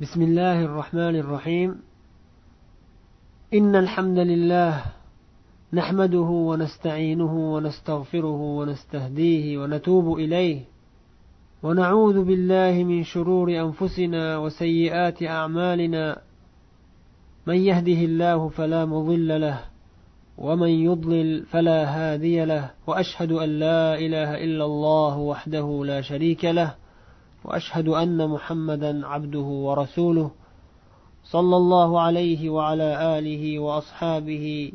بسم الله الرحمن الرحيم. إن الحمد لله نحمده ونستعينه ونستغفره ونستهديه ونتوب إليه ونعوذ بالله من شرور أنفسنا وسيئات أعمالنا. من يهده الله فلا مضل له ومن يضلل فلا هادي له وأشهد أن لا إله إلا الله وحده لا شريك له وأشهد أن محمدا عبده ورسوله صلى الله عليه وعلى آله وأصحابه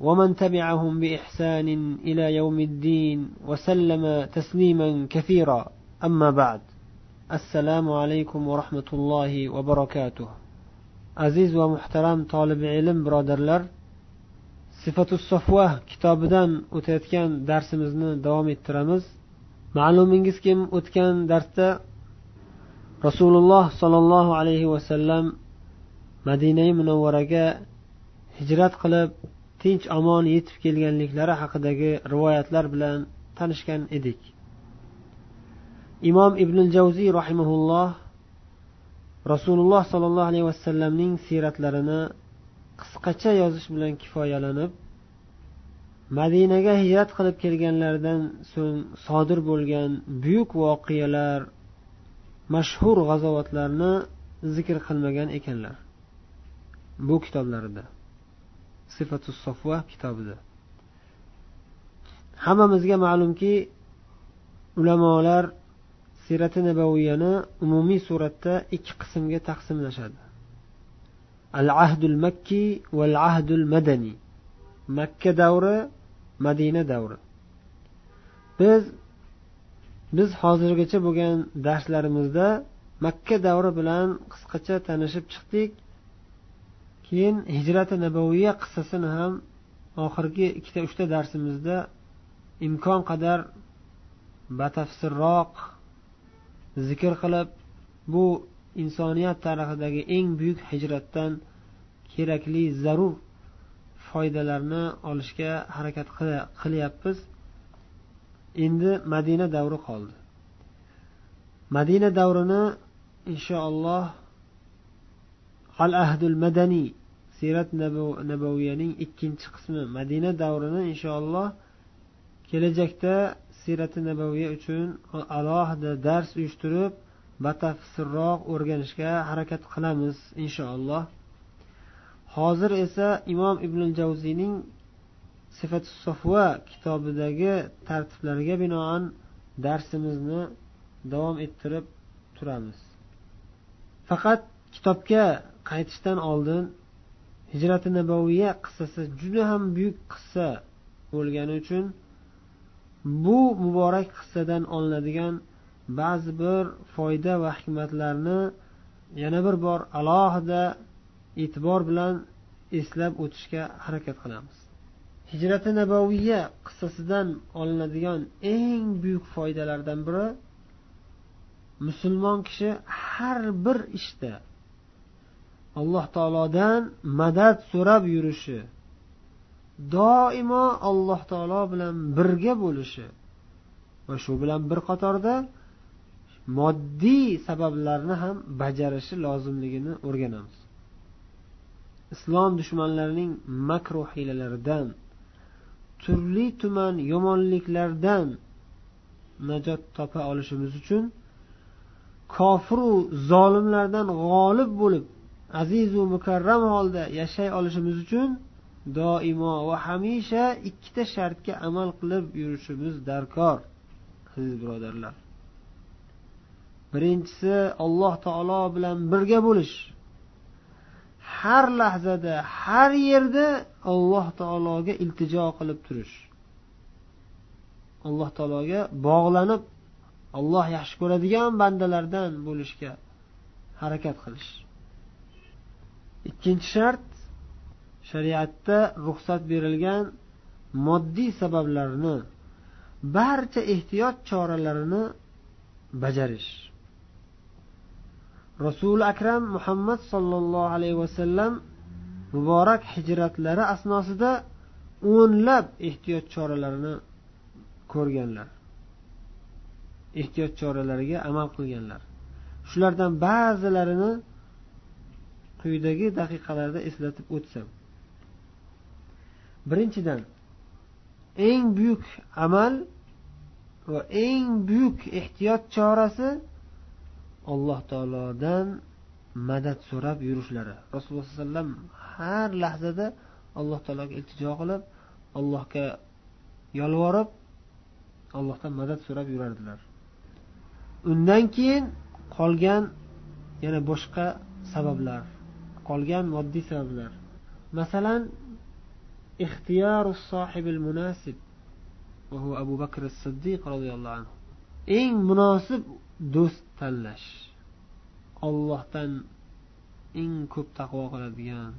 ومن تبعهم بإحسان إلى يوم الدين وسلم تسليما كثيرا. أما بعد السلام عليكم ورحمة الله وبركاته. aziz va muhtaram tolib ilm birodarlar sifatu sofva kitobidan o'tayotgan darsimizni davom ettiramiz ma'lumingizki o'tgan darsda rasululloh sollallohu alayhi vasallam madinai munavvaraga hijrat qilib tinch omon yetib kelganliklari haqidagi rivoyatlar bilan tanishgan edik. Imom ibn javziy rahimaulloh rasululloh sollallohu alayhi vasallamning siyratlarini qisqacha yozish bilan kifoyalanib madinaga hijrat qilib kelganlaridan so'ng sodir bo'lgan buyuk voqealar mashhur g'azovatlarni zikr qilmagan ekanlar. Bu kitoblarida. Sifatu sofva kitobida. Hammamizga ma'lumki ulamolar sirati nabaviyani umumiy suratda ikki qismga taqsimlashadi. Al ahdul makki val ahdul madaniy makka davri madina davri. Biz biz hozirgacha bo'lgan darslarimizda makka davri bilan qisqacha tanishib chiqdik. Keyin hijrati nabaviya qissasini ham oxirgi ikkita uchta darsimizda imkon qadar batafsilroq zikr qilib bu insoniyat tarixidagi eng buyuk hijratdan kerakli zarur foydalarni olishga harakat qilyapmiz. Endi madina davri qoldi. Madina davrini inshaalloh al ahdul madaniy siyrat nabaviyaning ikkinchi qismi madina davrini inshaalloh kelajakda sirati nabaviya uchun alohida dars uyushtirib batafsilroq o'rganishga harakat qilamiz inshaalloh hozir esa imom ibn javziyning sifat sofva kitobidagi tartiblarga binoan darsimizni davom ettirib turamiz. Faqat kitobga qaytishdan oldin hijrati nabaviya qissasi juda ham buyuk qissa bo'lgani uchun bu muborak qissadan olinadigan ba'zi bir foyda va hikmatlarni yana bir bor alohida e'tibor bilan eslab o'tishga harakat qilamiz. Hijrati nabaviya qissasidan olinadigan eng buyuk foydalardan biri musulmon kishi har bir ishda alloh taolodan madad so'rab yurishi doimo alloh taolo bilan birga bo'lishi va shu bilan bir qatorda moddiy sabablarni ham bajarishi lozimligini o'rganamiz. Islom dushmanlarining makru hiylalaridan turli tuman yomonliklardan najot topa olishimiz uchun kofiru zolimlardan g'olib bo'lib azizu mukarram holda yashay olishimiz uchun doimo va hamisha ikkita shartga amal qilib yurishimiz darkor aziz birodarlar. Birinchisi alloh taolo bilan birga bo'lish. Har lahzada har yerda alloh taologa iltijo qilib turish. Alloh taologa bog'lanib alloh yaxshi ko'radigan bandalardan bo'lishga harakat qilish. Ikkinchi shart shariatda ruxsat berilgan moddiy sabablarni barcha ehtiyot choralarini bajarish. Rasuli akram muhammad sollallohu alayhi vasallam muborak hijratlari asnosida o'nlab ehtiyot choralarini ko'rganlar. Ehtiyot choralariga amal qilganlar. Shulardan ba'zilarini quyidagi daqiqalarda eslatib o'tsam. Birinchidan eng buyuk amal va eng buyuk ehtiyot chorasi alloh taolodan madad so'rab yurishlari. Rasululloh sallallohu alayhi vasallam har lahzada alloh taologa iltijo qilib allohga yolvorib allohdan madad so'rab yurardilar. Undan keyin qolgan yana boshqa sabablar qolgan moddiy sabablar. Masalan ixtiyoru sohibil munasib abu bakr siddiq roziyallohu anhu. Eng munosib do'st tanlash. Ollohdan eng ko'p taqvo qiladigan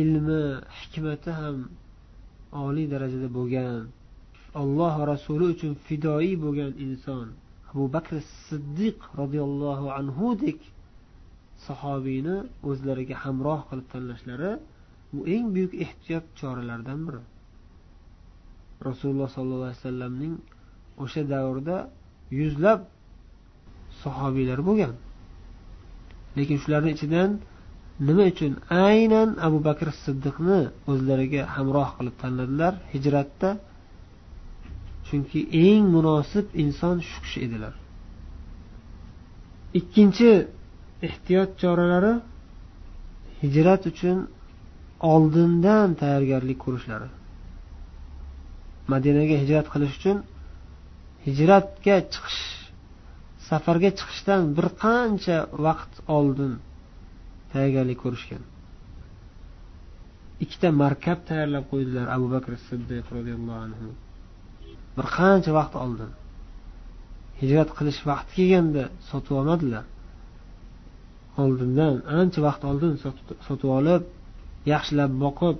ilmi hikmati ham oliy darajada bo'lgan alloh va rasuli uchun fidoyi bo'lgan inson abu bakr siddiq roziyallohu anhudek sahobiyni o'zlariga hamroh qilib tanlashlari bu eng buyuk ehtiyot choralaridan biri. Rasululloh sollallohu alayhi vasallamning o'sha davrda yuzlab sahobiylar bo'lgan. Lekin shularni ichidan nima uchun aynan abu bakr siddiqni o'zlariga hamroh qilib tanladilar hijratda? Chunki eng munosib inson shu kishi edilar. Ikkinchi ehtiyot choralari hijrat uchun oldindan tayyorgarlik ko'rishlari. Madinaga hijrat qilish uchun hijratga chiqish safarga chiqishdan bir qancha vaqt oldin tayyorgarlik ko'rishgan. Ikkita markab tayyorlab qo'ydilar abu bakr siddiq roziyallohu anhu. Bir qancha vaqt oldin. Hijrat qilish vaqti kelganda sotib olmadilar. Oldindan ancha vaqt oldin sotib olib yaxshilab boqib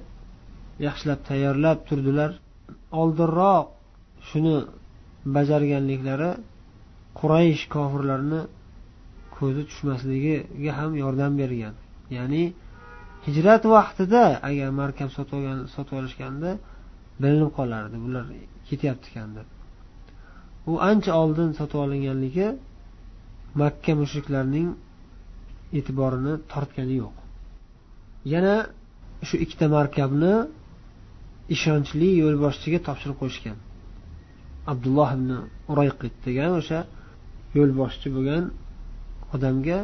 yaxshilab tayyorlab turdilar. Oldinroq shuni bajarganliklari quraysh kofirlarini ko'zi tushmasligiga ham yordam bergan. Ya'ni hijrat vaqtida agar markab sotib olishganda bilinib qolardi. Bular ketyapti ekan deb u ancha oldin sotib olinganligi makka mushriklarining e'tiborini tortgani yo'q. Yana shu ikkita markabni ishonchli yo'lboshchiga topshirib qo'yishgan. Abdulloh ibn urayqit degan o'sha yo'lboshchi bo'lgan odamga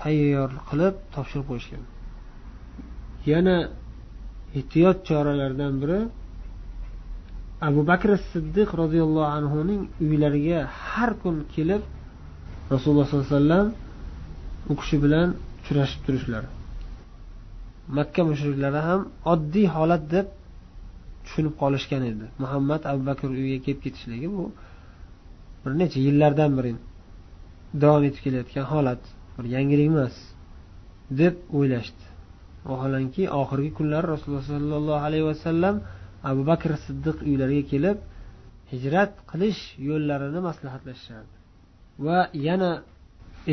tayyor qilib topshirib qo'yishgan. Yana ehtiyot choralaridan biri abu bakr siddiq roziyallohu anhuning uylariga har kun kelib rasululloh sollallohu alayhi vasallam u kishi bilan uchrashib turishlari makka mushriklari ham oddiy holat deb tushunib qolishgan edi. Muhammad abu bakr uyiga kelib ketishligi bu bir necha yillardan beri davom etib kelayotgan holat bir yangilik emas deb o'ylashdi. Vaholanki oxirgi kunlari rasululloh sollallohu alayhi vasallam abu bakr siddiq uylariga kelib hijrat qilish yo'llarini maslahatlashishardi va yana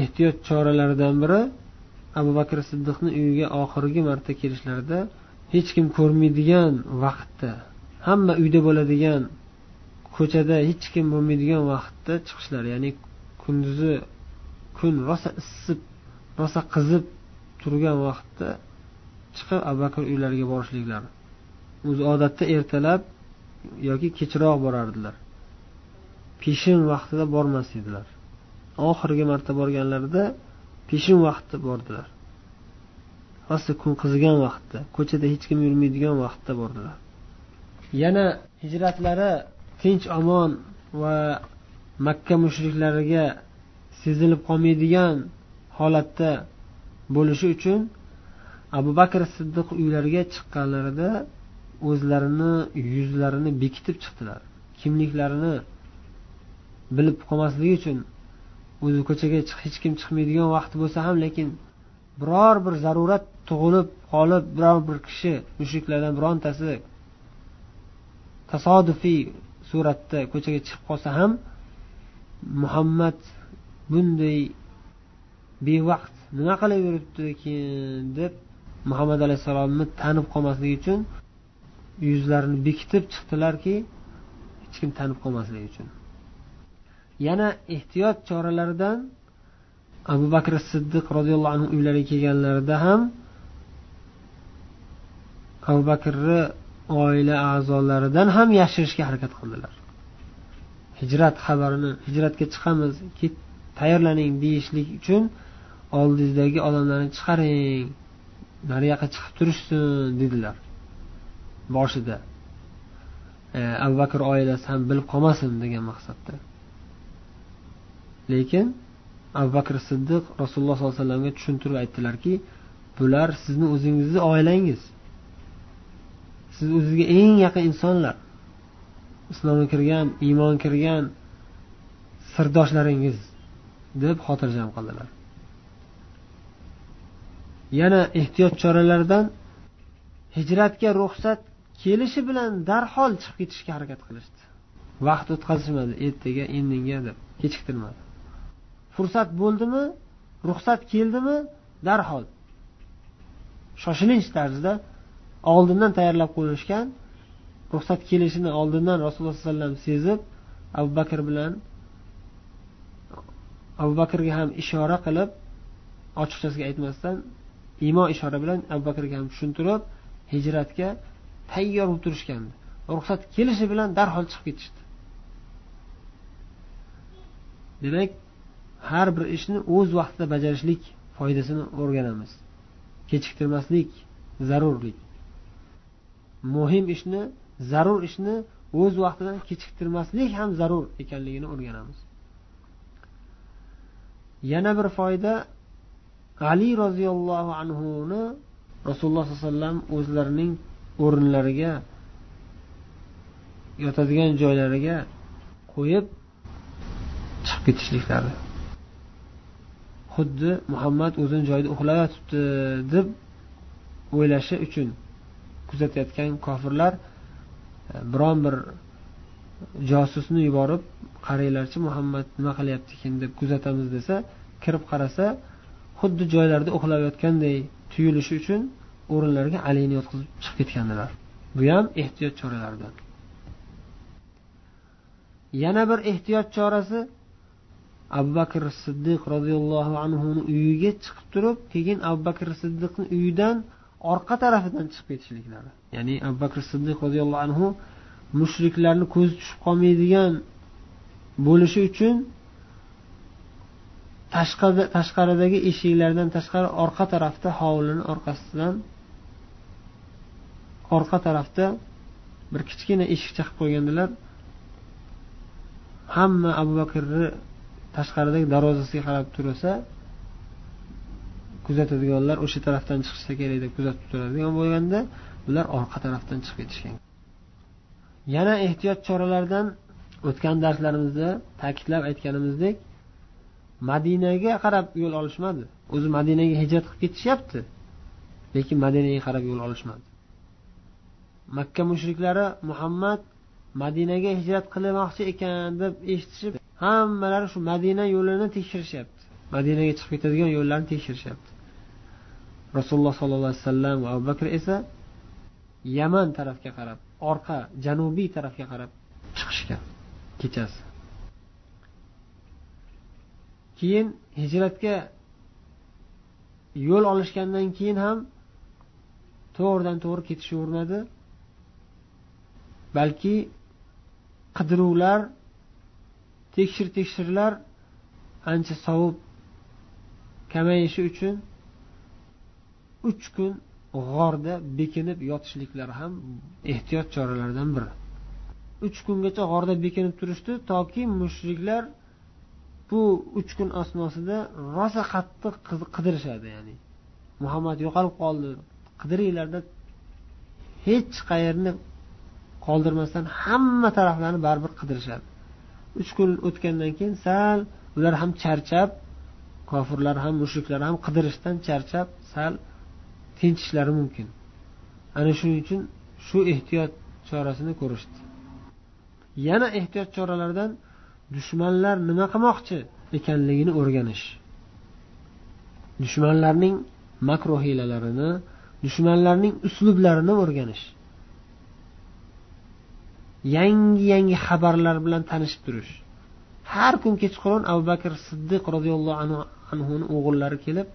ehtiyot choralaridan biri abu bakr siddiqni uyiga oxirgi marta kelishlarida hech kim ko'rmaydigan vaqtda hamma uyda bo'ladigan ko'chada hech kim bo'lmaydigan vaqtda chiqishlar ya'ni kunduzi kun rosa issiq rosa qizib turgan vaqtda chiqib abu bakr uylariga borishliklari. O'zi odatda ertalab yoki kechroq borardilar. Peshin vaqtida bormas edilar. Oxirgi marta borganlarida peshin vaqtda bordilar. Rosa kun qizigan vaqtda ko'chada hech kim yurmaydigan vaqtda bordilar. Yana hijratlari tinch omon va makka mushriklariga sezilib qolmaydigan holatda bo'lishi uchun abu bakr siddiq uylariga chiqqanlarida o'zlarini yuzlarini bekitib chiqdilar. Kimliklarini bilib qolmasligi uchun o'zi ko'chaga hech kim chiqmaydigan vaqt bo'lsa ham lekin biror bir zarurat tug'ilib qolib biror bir kishi mushriklardan birontasi tasodifiy suratda ko'chaga chiqib qolsa ham muhammad bunday bevaqt nima qilib yuribdi keyin deb muhammad alayhissalomni tanib qolmasligi uchun yuzlarini bekitib chiqdilarki hech kim tanib qolmasligi uchun. Yana ehtiyot choralaridan abu bakr siddiq roziyallohu anhu uylariga kelganlarida ham abu bakrni oila a'zolaridan ham yashirishga harakat qildilar. Hijrat xabarini hijratga chiqamiz tayyorlaning deyishlik uchun oldingizdagi odamlarni chiqaring nariyoqqa chiqib turishsin dedilar. Boshida e, abu bakr oilasi ham bilib qolmasin degan maqsadda. Lekin abu bakr siddiq rasululloh sollallohu alayhi vasallamga tushuntirib aytdilarki bular sizni o'zingizni oilangiz. Siz o'zizga eng yaqin insonlar. Islomga kirgan iymon kirgan sirdoshlaringiz deb xotirjam qildilar yana ehtiyot choralaridan hijratga ruxsat kelishi bilan darhol chiqib ketishga harakat qilishdi. Vaqt o'tkazishmadi ertaga indinga deb kechiktirmadi. Fursat bo'ldimi? Ruxsat keldimi? Darhol. Shoshilinch tarzda oldindan tayyorlab qo'yishgan ruxsat kelishini oldindan rasululloh sollallohu alayhi vasallam sezib abu bakr bilan abu bakrga ham ishora qilib ochiqchasiga aytmasdan imo ishora bilan abu bakrga ham tushuntirib hijratga tayyor bo'lib turishgandi ruxsat kelishi bilan darhol chiqib ketishdi. Demak har bir ishni o'z vaqtida bajarishlik foydasini o'rganamiz. Kechiktirmaslik zarurlik. Muhim ishni zarur ishni o'z vaqtidan kechiktirmaslik ham zarur ekanligini o'rganamiz. Yana bir foyda ali roziyallohu anhuni rasululloh sollallohu alayhi vasallam o'zlarining o'rinlariga yotadigan joylariga qo'yib chiqib ketishliklari. Xuddi muhammad o'zini joyida uxlab yotibdi deb o'ylashi uchun kuzatayotgan kofirlar e, biron bir josusni yuborib qaranglarchi muhammad nima qilyapti ekan deb kuzatamiz desa kirib qarasa xuddi joylarida uxlab yotganday tuyulishi uchun o'rinlariga alini yotqizib chiqib ketgandilar. Bu ham ehtiyot choralaridan. Yana bir ehtiyot chorasi abu bakr siddiq roziyallohu anhuni uyiga chiqib turib keyin abu bakr siddiqni uyidan orqa tarafidan chiqib ketishliklari. Ya'ni abu bakr siddiq roziyallohu anhu mushriklarni ko'zi tushib qolmaydigan bo'lishi uchun tashqaridagi eshiklardan tashqari orqa tarafda hovlini orqasidan orqa tarafda bir kichkina eshikcha qilib qo'ygandilar. Hamma abu bakrni tashqaridagi darvozasiga qarab tursa kuzatadiganlar o'sha tarafdan chiqishsa kerak deb kuzatib turadigan bo'lganda bular orqa tarafdan chiqib ketishgan. Yana ehtiyot choralaridan o'tgan darslarimizda ta'kidlab aytganimizdek madinaga qarab yo'l olishmadi. O'zi madinaga hijrat qilib ketishyapti lekin madinaga qarab yo'l olishmadi. Makka mushriklari muhammad madinaga hijrat qilmoqchi ekan deb eshitishib hammalari shu madina yo'lini tekshirishyapti madinaga chiqib ketadigan yo'llarni tekshirishyapti rasululloh sollallohu alayhi vasallam va abu bakr esa yaman tarafga qarab orqa janubiy tarafga qarab chiqishgan kechasi. Keyin hijratga yo'l olishgandan keyin ham to'g'ridan to'g'ri ketishavermadi balki qidiruvlar tekshir tekshirlar ancha sovib kamayishi uchun uch kun g'orda bekinib yotishliklari ham ehtiyot choralaridan biri. Uch kungacha g'orda bekinib turishdi toki mushriklar bu uch kun asnosida rosa qattiq qidirishadi ya'ni muhammad yo'qolib qoldi qidiringlarda hech qayerni qoldirmasdan hamma taraflarni baribir qidirishadi. Uch kun o'tgandan keyin sal ular ham charchab kofirlar ham mushriklar ham qidirishdan charchab sal tinchishlari mumkin. Ana shuning uchun shu ehtiyot chorasini ko'rishdi. Yana ehtiyot choralaridan dushmanlar nima qilmoqchi ekanligini o'rganish. Dushmanlarning makro hiylalarini dushmanlarning uslublarini o'rganish. Yangi yangi xabarlar bilan tanishib turish. Har kun kechqurun abu bakr siddiq roziyallohu anhuni o'g'illari kelib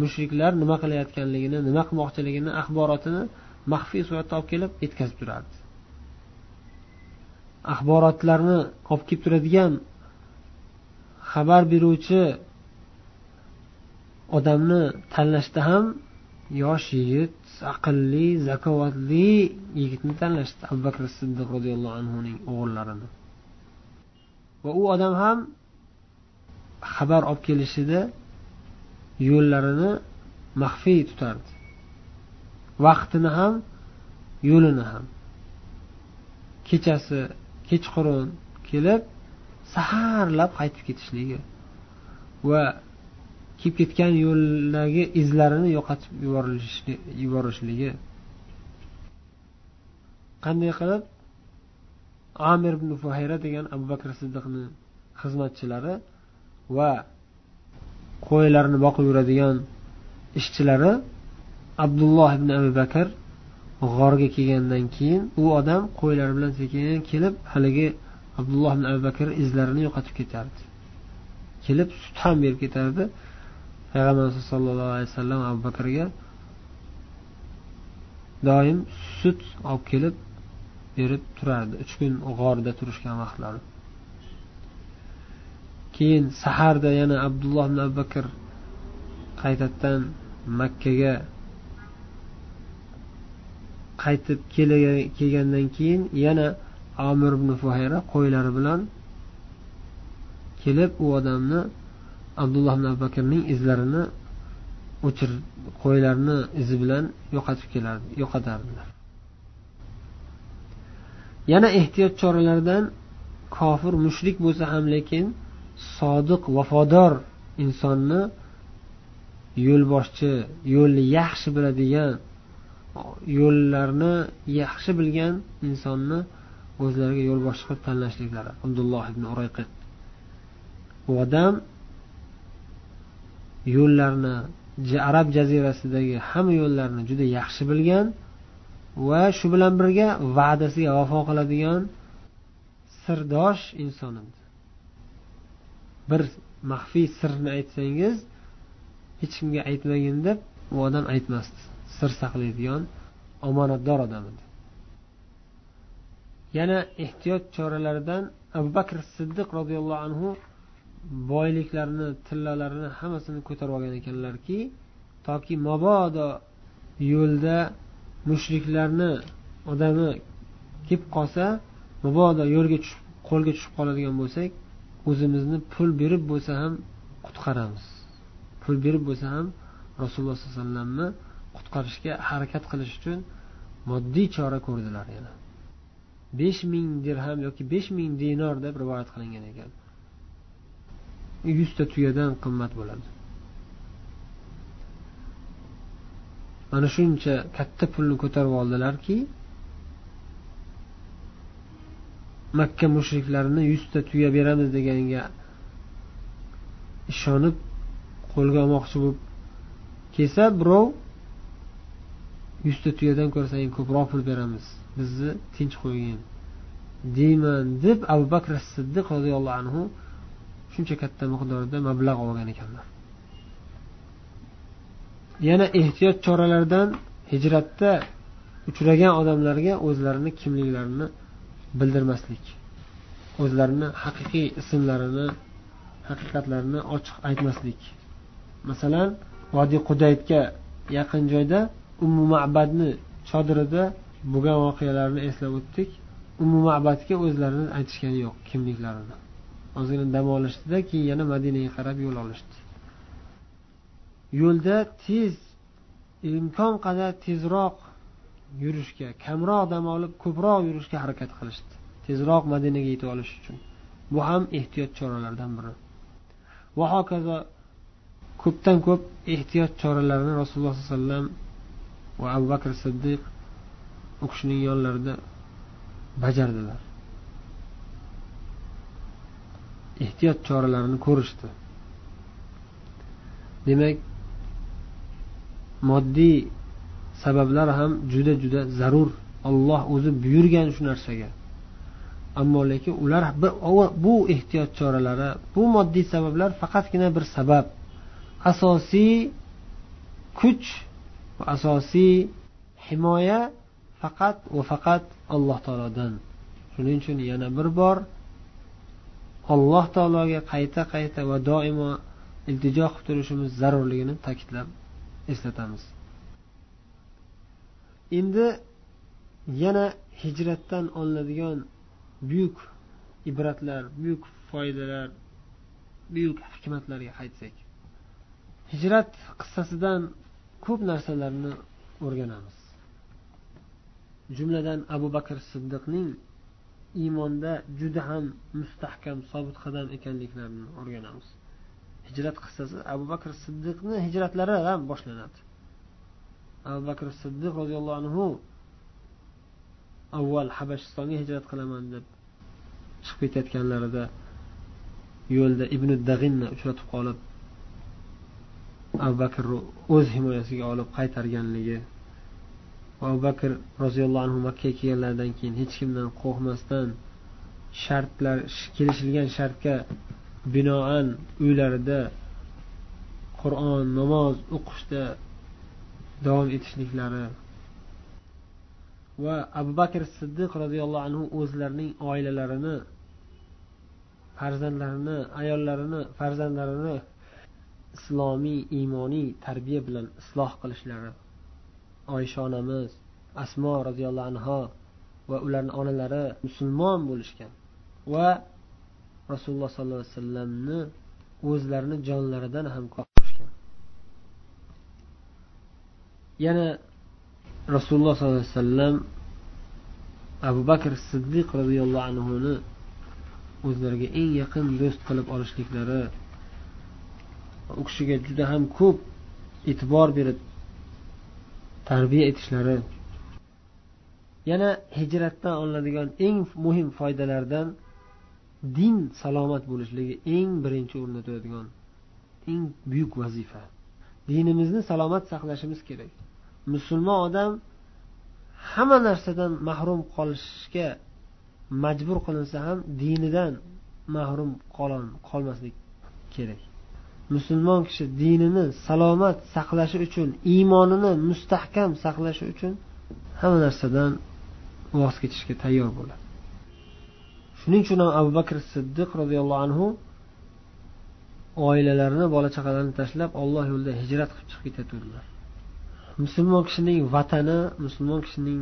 mushriklar nima qilayotganligini nima qilmoqchiligini axborotini maxfiy suratda olib kelib yetkazib turardi. Axborotlarni olib kelib turadigan xabar beruvchi odamni tanlashda ham yosh yigit aqlli zakovatli yigitni tanlashdi. Abu bakr siddiq roziyallohu anhuning o'g'illarini va u odam ham xabar olib kelishida yo'llarini maxfiy tutardi. Vaqtini ham yo'lini ham. Kechasi kechqurun kelib saharlab qaytib ketishligi va kelib ketgan yo'ldagi izlarini yo'qotib yuborishligi. Qanday qilib? Amir ibn fuhayra degan abu bakr siddiqni xizmatchilari va qo'ylarini boqib yuradigan ishchilari abdulloh ibn abu bakr g'orga kelgandan keyin u odam qo'ylari bilan sekin kelib haligi abdulloh ibn abu bakr izlarini yo'qotib ketardi. Kelib sut ham berib ketardi. Payg'ambarimiz sollallohu alayhi vasallam abu bakrga doim sut olib kelib berib turardi. Uch kun g'orda turishgan vaqtlari keyin saharda yana abdulloh ibn abu bakr qaytadan makkaga qaytib kelgandan keyin yana amir ibn fuhayra qo'ylari bilan kelib u odamni abdulloh ibn abu bakrning izlarini o'chir qo'ylarni izi bilan yo'qotib kelardi yo'qotardilar. Yana ehtiyot choralaridan kofir mushrik bo'lsa ham lekin sodiq vafodor insonni yo'lboshchi yo'lni yaxshi biladigan yo'llarni yaxshi bilgan insonni o'zlariga yo'lboshchi qilib tanlashliklari. Abdulloh ibn urayqi bu odam yo'llarni arab jazirasidagi hamma yo'llarni juda yaxshi bilgan va shu bilan birga va'dasiga vafo qiladigan sirdosh inson edi. Bir maxfiy sirni aytsangiz hech kimga aytmagin deb u odam aytmasdi. Sir saqlaydigan omonatdor odam edi. Yana ehtiyot choralaridan abu bakr siddiq roziyallohu anhu boyliklarini tillalarini hammasini ko'tarib olgan ekanlarki toki mabodo yo'lda mushriklarni odami kelib qolsa mabodo yo'lga tushib qo'lga tushib qoladigan bo'lsak o'zimizni pul berib bo'lsa ham qutqaramiz. Pul berib bo'lsa ham rasululloh sollallohu alayhi vasallamni qutqarishga harakat qilish uchun moddiy chora ko'rdilar yana. Besh ming dirham yoki besh ming dinor deb rivoyat qilingan ekan. Yuzta tuyadan qimmat bo'ladi. Mana shuncha katta pulni ko'tarib oldilarki makka mushriklarini yuzta tuya beramiz deganga ishonib qo'lga olmoqchi bo'lib kelsa birov yuzta tuyadan ko'ra senga ko'proq pul beramiz bizni tinch qo'ygin deyman deb abu bakr siddiq roziyallohu anhu shuncha katta miqdorda mablag' olgan ekanlar yana ehtiyot choralaridan hijratda uchragan odamlarga o'zlarini kimliklarini bildirmaslik. O'zlarini haqiqiy ismlarini haqiqatlarini ochiq aytmaslik. Masalan vodiy qudaytga yaqin joyda ummu mabadni chodirida bo'lgan voqealarni eslab o'tdik. Ummu mabadga o'zlarini aytishgani yo'q kimliklarini. Ozgina dam olishdida keyin yana madinaga qarab yo'l olishdi. Yo'lda tez imkon qadar tezroq yurishga kamroq dam olib ko'proq yurishga harakat qilishdi. Tezroq madinaga yetib olish uchun. Bu ham ehtiyot choralaridan biri. Va hokazo ko'pdan ko'p ehtiyot choralarini rasululloh sollallohu alayhi vasallam va abu bakr siddiq u kishining yonlarida bajardilar. Ehtiyot choralarini ko'rishdi. Demak moddiy sabablar ham juda juda zarur. Olloh o'zi buyurgan shu narsaga. Ammo lekin ular bu ehtiyot choralari bu moddiy sabablar faqatgina bir sabab. Asosiy kuch va asosiy himoya faqat va faqat alloh taolodan. Shuning uchun yana bir bor alloh taologa qayta qayta va doimo iltijo qilib turishimiz zarurligini ta'kidlab eslatamiz. Endi yana hijratdan olinadigan buyuk ibratlar buyuk foydalar buyuk hikmatlarga qaytsak. Hijrat qissasidan ko'p narsalarni o'rganamiz. Jumladan abu bakr siddiqning iymonda juda ham mustahkam sobit qadam ekanliklarini o'rganamiz. Hijrat qissasi abu bakr siddiqni hijratlari ham boshlanadi. Abu bakr siddiq roziyallohu anhu avval habashistonga hijrat qilaman deb chiqib ketayotganlarida yo'lda ibn dag'inni uchratib qolib abu bakrni o'z himoyasiga olib qaytarganligi abu bakr roziyallohu anhu makkaga kelganlaridan keyin hech kimdan qo'rqmasdan shartlar kelishilgan shartga binoan uylarida qur'on namoz o'qishda davom etishliklari. Va abu bakr siddiq roziyallohu anhu o'zlarining oilalarini farzandlarini ayollarini farzandlarini islomiy iymoniy tarbiya bilan isloh qilishlari. Oysha onamiz asmo roziyallohu anho va ularni onalari musulmon bo'lishgan va rasululloh sollallohu alayhi vasallamni o'zlarini jonlaridan ham ko'rishgan yana rasululloh sollallohu alayhi vasallam abu bakr siddiq roziyallohu anhuni o'zlariga eng yaqin do'st qilib olishliklari u kishiga juda ham ko'p e'tibor berib tarbiya etishlari. Yana hijratdan olinadigan eng muhim foydalardan din salomat bo'lishligi eng birinchi o'rinda turadigan eng buyuk vazifa. Dinimizni salomat saqlashimiz kerak. Musulmon odam hamma narsadan mahrum qolishga majbur qilinsa ham dinidan mahrum qolmaslik kerak. Musulmon kishi dinini salomat saqlashi uchun iymonini mustahkam saqlashi uchun hamma narsadan voz kechishga tayyor bo'ladi. Shuning uchun ham abu bakr siddiq roziyallohu anhu oilalarini bola chaqalarini tashlab olloh yo'lida hijrat qilib chiqib ketadilar musulmon kishining vatani musulmon kishining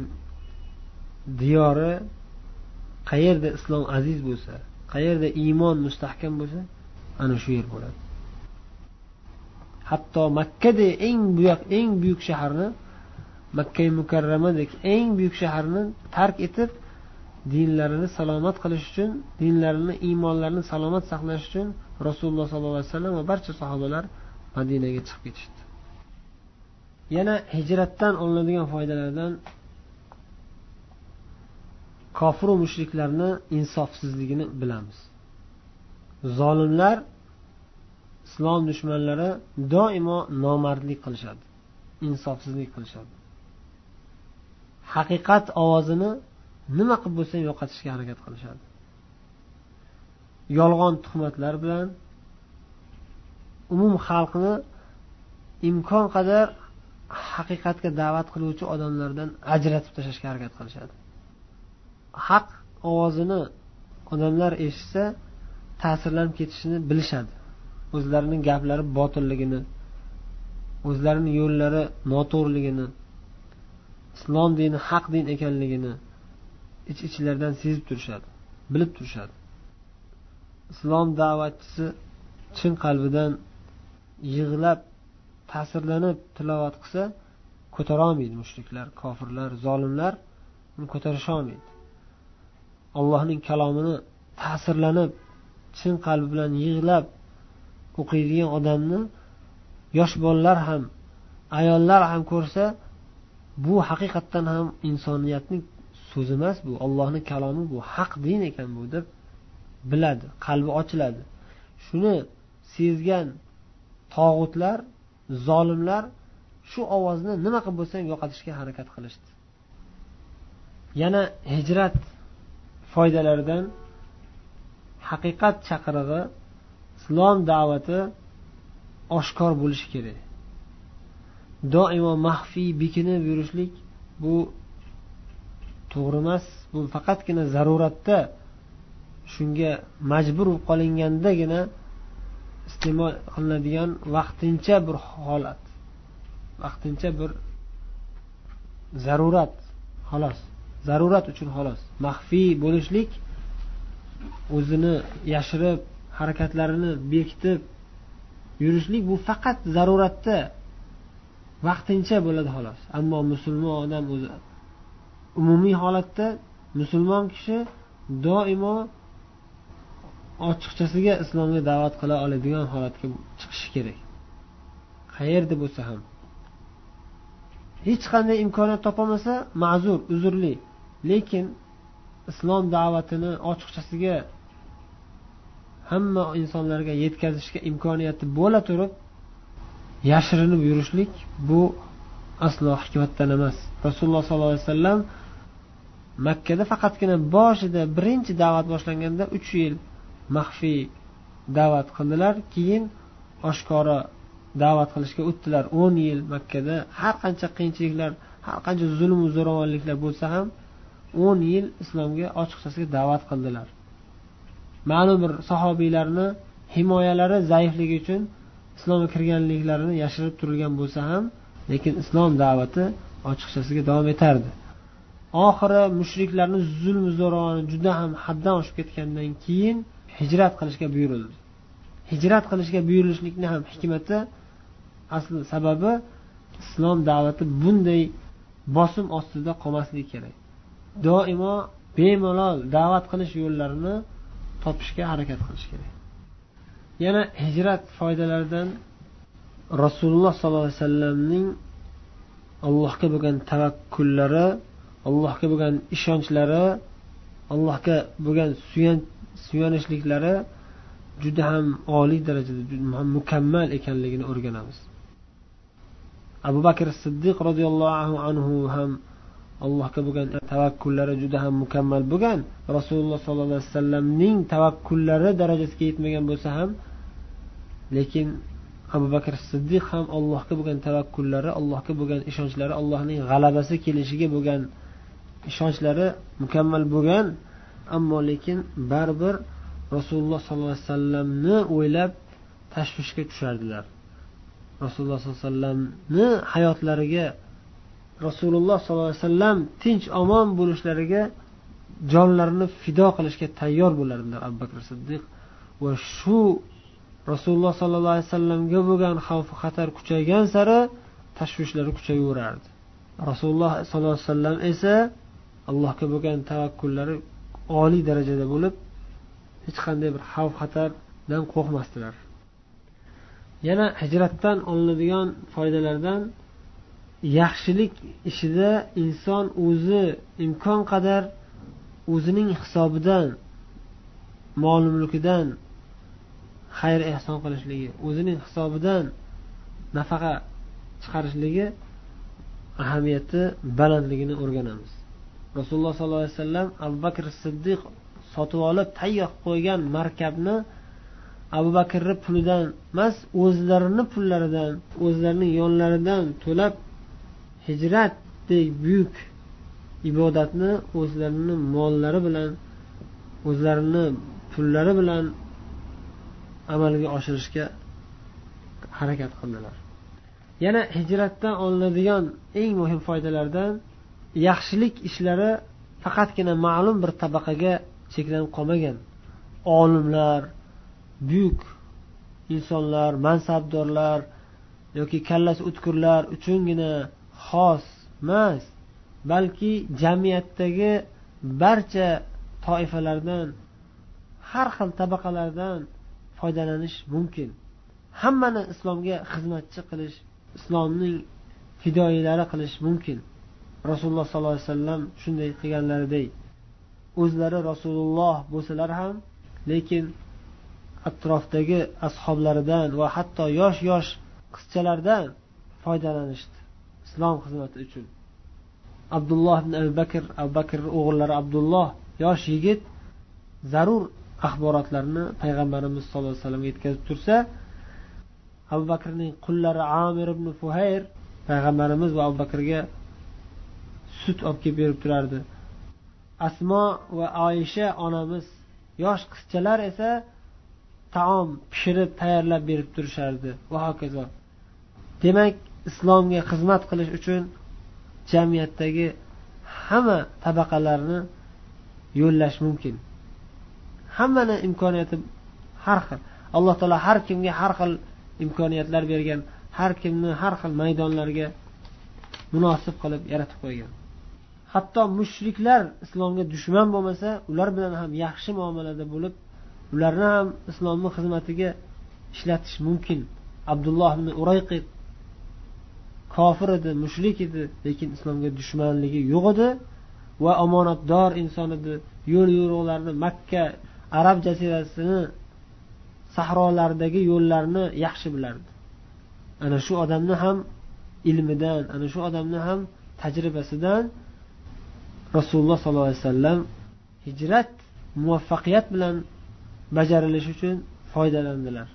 diyori qayerda islom aziz bo'lsa qayerda iymon mustahkam bo'lsa ana shu yer bo'ladi. Hatto makkadek eng buyuk eng buyuk shaharni makka mukarramadek eng buyuk shaharni tark etib dinlarini salomat qilish uchun dinlarini iymonlarini salomat saqlash uchun rasululloh sollallohu alayhi vasallam va barcha sahobalar madinaga chiqib ketishdi. Yana hijratdan olinadigan foydalardan kofiru mushriklarni insofsizligini bilamiz. Zolimlar islom dushmanlari doimo nomardlik qilishadi insofsizlik qilishadi. Haqiqat ovozini nima qilib bo'lsa ham yo'qotishga harakat qilishadi. Yolg'on tuhmatlar bilan umum xalqni imkon qadar haqiqatga da'vat qiluvchi odamlardan ajratib tashlashga harakat qilishadi. Haq ovozini odamlar eshitsa ta'sirlanib ketishini bilishadi. O'zlarining gaplari botilligini o'zlarini yo'llari noto'g'riligini islom dini haq din ekanligini ich ichlaridan sezib turishadi bilib turishadi. Islom da'vatchisi chin qalbidan yig'lab ta'sirlanib tilovat qilsa ko'tarolmaydi mushriklar kofirlar zolimlar uni ko'tarisholmaydi. Allohning kalomini ta'sirlanib chin qalbi bilan yig'lab o'qiydigan odamni yosh bolalar ham ayollar ham ko'rsa bu haqiqatdan ham insoniyatning so'zi emas bu ollohni kalomi bu haq din ekan bu deb biladi qalbi ochiladi. Shuni sezgan tog'utlar zolimlar shu ovozni nima qilib bo'lsa ham yo'qotishga harakat qilishdi. Yana hijrat foydalaridan haqiqat chaqirig'i islom da'vati oshkor bo'lishi kerak. Doimo maxfiy bekinib yurishlik bu to'g'ri emas bu faqatgina zaruratda shunga majbur bo'lib qolingandagina iste'mol qilinadigan vaqtincha bir holat vaqtincha bir zarurat xolos. Zarurat uchun xolos. Maxfiy bo'lishlik o'zini yashirib harakatlarini bekitib yurishlik bu faqat zaruratda vaqtincha bo'ladi xolos. Ammo musulmon odam o'zi umumiy holatda musulmon kishi doimo ochiqchasiga islomga da'vat qila oladigan holatga chiqishi kerak. Qayerda bo'lsa ham. Hech qanday imkoniyat topolmasa ma'zur uzrli. Lekin islom da'vatini ochiqchasiga hamma insonlarga yetkazishga imkoniyati bo'la turib yashirinib yurishlik bu aslo hikmatdan emas. Rasululloh sollallohu alayhi vasallam makkada faqatgina boshida birinchi da'vat boshlanganda uch yil maxfiy da'vat qildilar. Keyin oshkora da'vat qilishga o'tdilar. O'n yil makkada har qancha qiyinchiliklar har qancha zulm zo'ravonliklar bo'lsa ham o'n yil islomga ochiqchasiga da'vat qildilar. Ma'lum bir sahobiylarni himoyalari zaifligi uchun islomga kirganliklarini yashirib turilgan bo'lsa ham lekin islom da'vati ochiqchasiga davom etardi. Oxiri mushriklarni zulm zo'ravoni juda ham haddan oshib ketgandan keyin hijrat qilishga buyurildi. Hijrat qilishga buyurilishlikni ham hikmati asli sababi islom da'vati bunday bosim ostida qolmasligi kerak. Doimo bemalol da'vat qilish yo'llarini topishga harakat qilish kerak. Yana hijrat foydalaridan rasululloh sollallohu alayhi vasallamning allohga bo'lgan tavakkullari allohga bo'lgan ishonchlari allohga bo'lgan suyanishliklari juda ham oliy darajada juda mukammal ekanligini o'rganamiz. Abu bakr siddiq roziyallohu anhu ham allohga bo'lgan tavakkullari juda ham mukammal bo'lgan. Rasululloh sollallohu alayhi vasallamning tavakkullari darajasiga yetmagan bo'lsa ham lekin abu bakr siddiq ham allohga bo'lgan tavakkullari allohga bo'lgan ishonchlari allohning g'alabasi kelishiga bo'lgan ishonchlari mukammal bo'lgan. Ammo lekin baribir rasululloh sollallohu alayhi vasallamni o'ylab tashvishga tushardilar rasululloh sollallohu alayhi vasallamni hayotlariga rasululloh sollallohu alayhi vasallam tinch omon bo'lishlariga jonlarini fido qilishga tayyor bo'lardilar abu bakr siddiq. Va shu rasululloh sollallohu alayhi vasallamga bo'lgan xavf xatar kuchaygan sari tashvishlari kuchayaverardi. Rasululloh sollallohu alayhi vasallam esa allohga bo'lgan tavakkullari oliy darajada bo'lib hech qanday bir xavf xatardan qo'rqmasdilar. Yana hijratdan olinadigan foydalardan yaxshilik ishida inson o'zi imkon qadar o'zining hisobidan mol mulkidan xayr ehson qilishligi o'zining hisobidan nafaqa chiqarishligi ahamiyati balandligini o'rganamiz. Rasululloh sollallohu alayhi vasallam abu bakr siddiq sotib olib tayyor qilib qo'ygan markabni abu bakrni pulidan emas o'zlarini pullaridan o'zlarining yonlaridan to'lab hijratdek buyuk ibodatni o'zlarini mollari bilan o'zlarini pullari bilan amalga oshirishga harakat qildilar. Yana hijratdan olinadigan eng muhim foydalardan yaxshilik ishlari faqatgina ma'lum bir tabaqaga cheklanib qolmagan. Olimlar buyuk insonlar mansabdorlar yoki kallasi o'tkirlar uchungina xos emas balki jamiyatdagi barcha toifalardan har xil tabaqalardan foydalanish mumkin. Hammani islomga xizmatchi qilish islomning fidoyilari qilish mumkin. Rasululloh sollallohu alayhi vasallam shunday qilganlaridek o'zlari rasululloh bo'lsalar ham lekin atrofdagi ashoblaridan va hatto yosh yosh qizchalardan foydalanishdi islom xizmati uchun. Abdulloh ibn abu bakr abu bakr o'g'illari abdulloh yosh yigit zarur axborotlarni payg'ambarimiz sallallohu alayhi vasallamga yetkazib tursa abu bakrning qullari amir ibn fuhayr payg'ambarimiz va abu bakrga sut olib kelib berib turardi. Asmo va oyisha onamiz yosh qizchalar esa taom pishirib tayyorlab berib turishardi. Va hokazo demak islomga xizmat qilish uchun jamiyatdagi hamma tabaqalarni yo'llash mumkin. Hammani imkoniyati har xil. Alloh taolo har kimga har xil imkoniyatlar bergan har kimni har xil maydonlarga munosib qilib yaratib qo'ygan. Hatto mushriklar islomga dushman bo'lmasa ular bilan ham yaxshi muomalada bo'lib ularni ham islomni xizmatiga ishlatish mumkin. Abdulloh ibn urayqi kofir edi mushrik edi lekin islomga dushmanligi yo'q edi va omonatdor inson edi. Yo'l yo'riqlarni makka arab jazirasini sahrolaridagi yo'llarni yaxshi bilardi. Ana shu odamni ham ilmidan ana shu odamni ham tajribasidan rasululloh sollallohu alayhi vasallam hijrat muvaffaqiyat bilan bajarilishi uchun foydalandilar.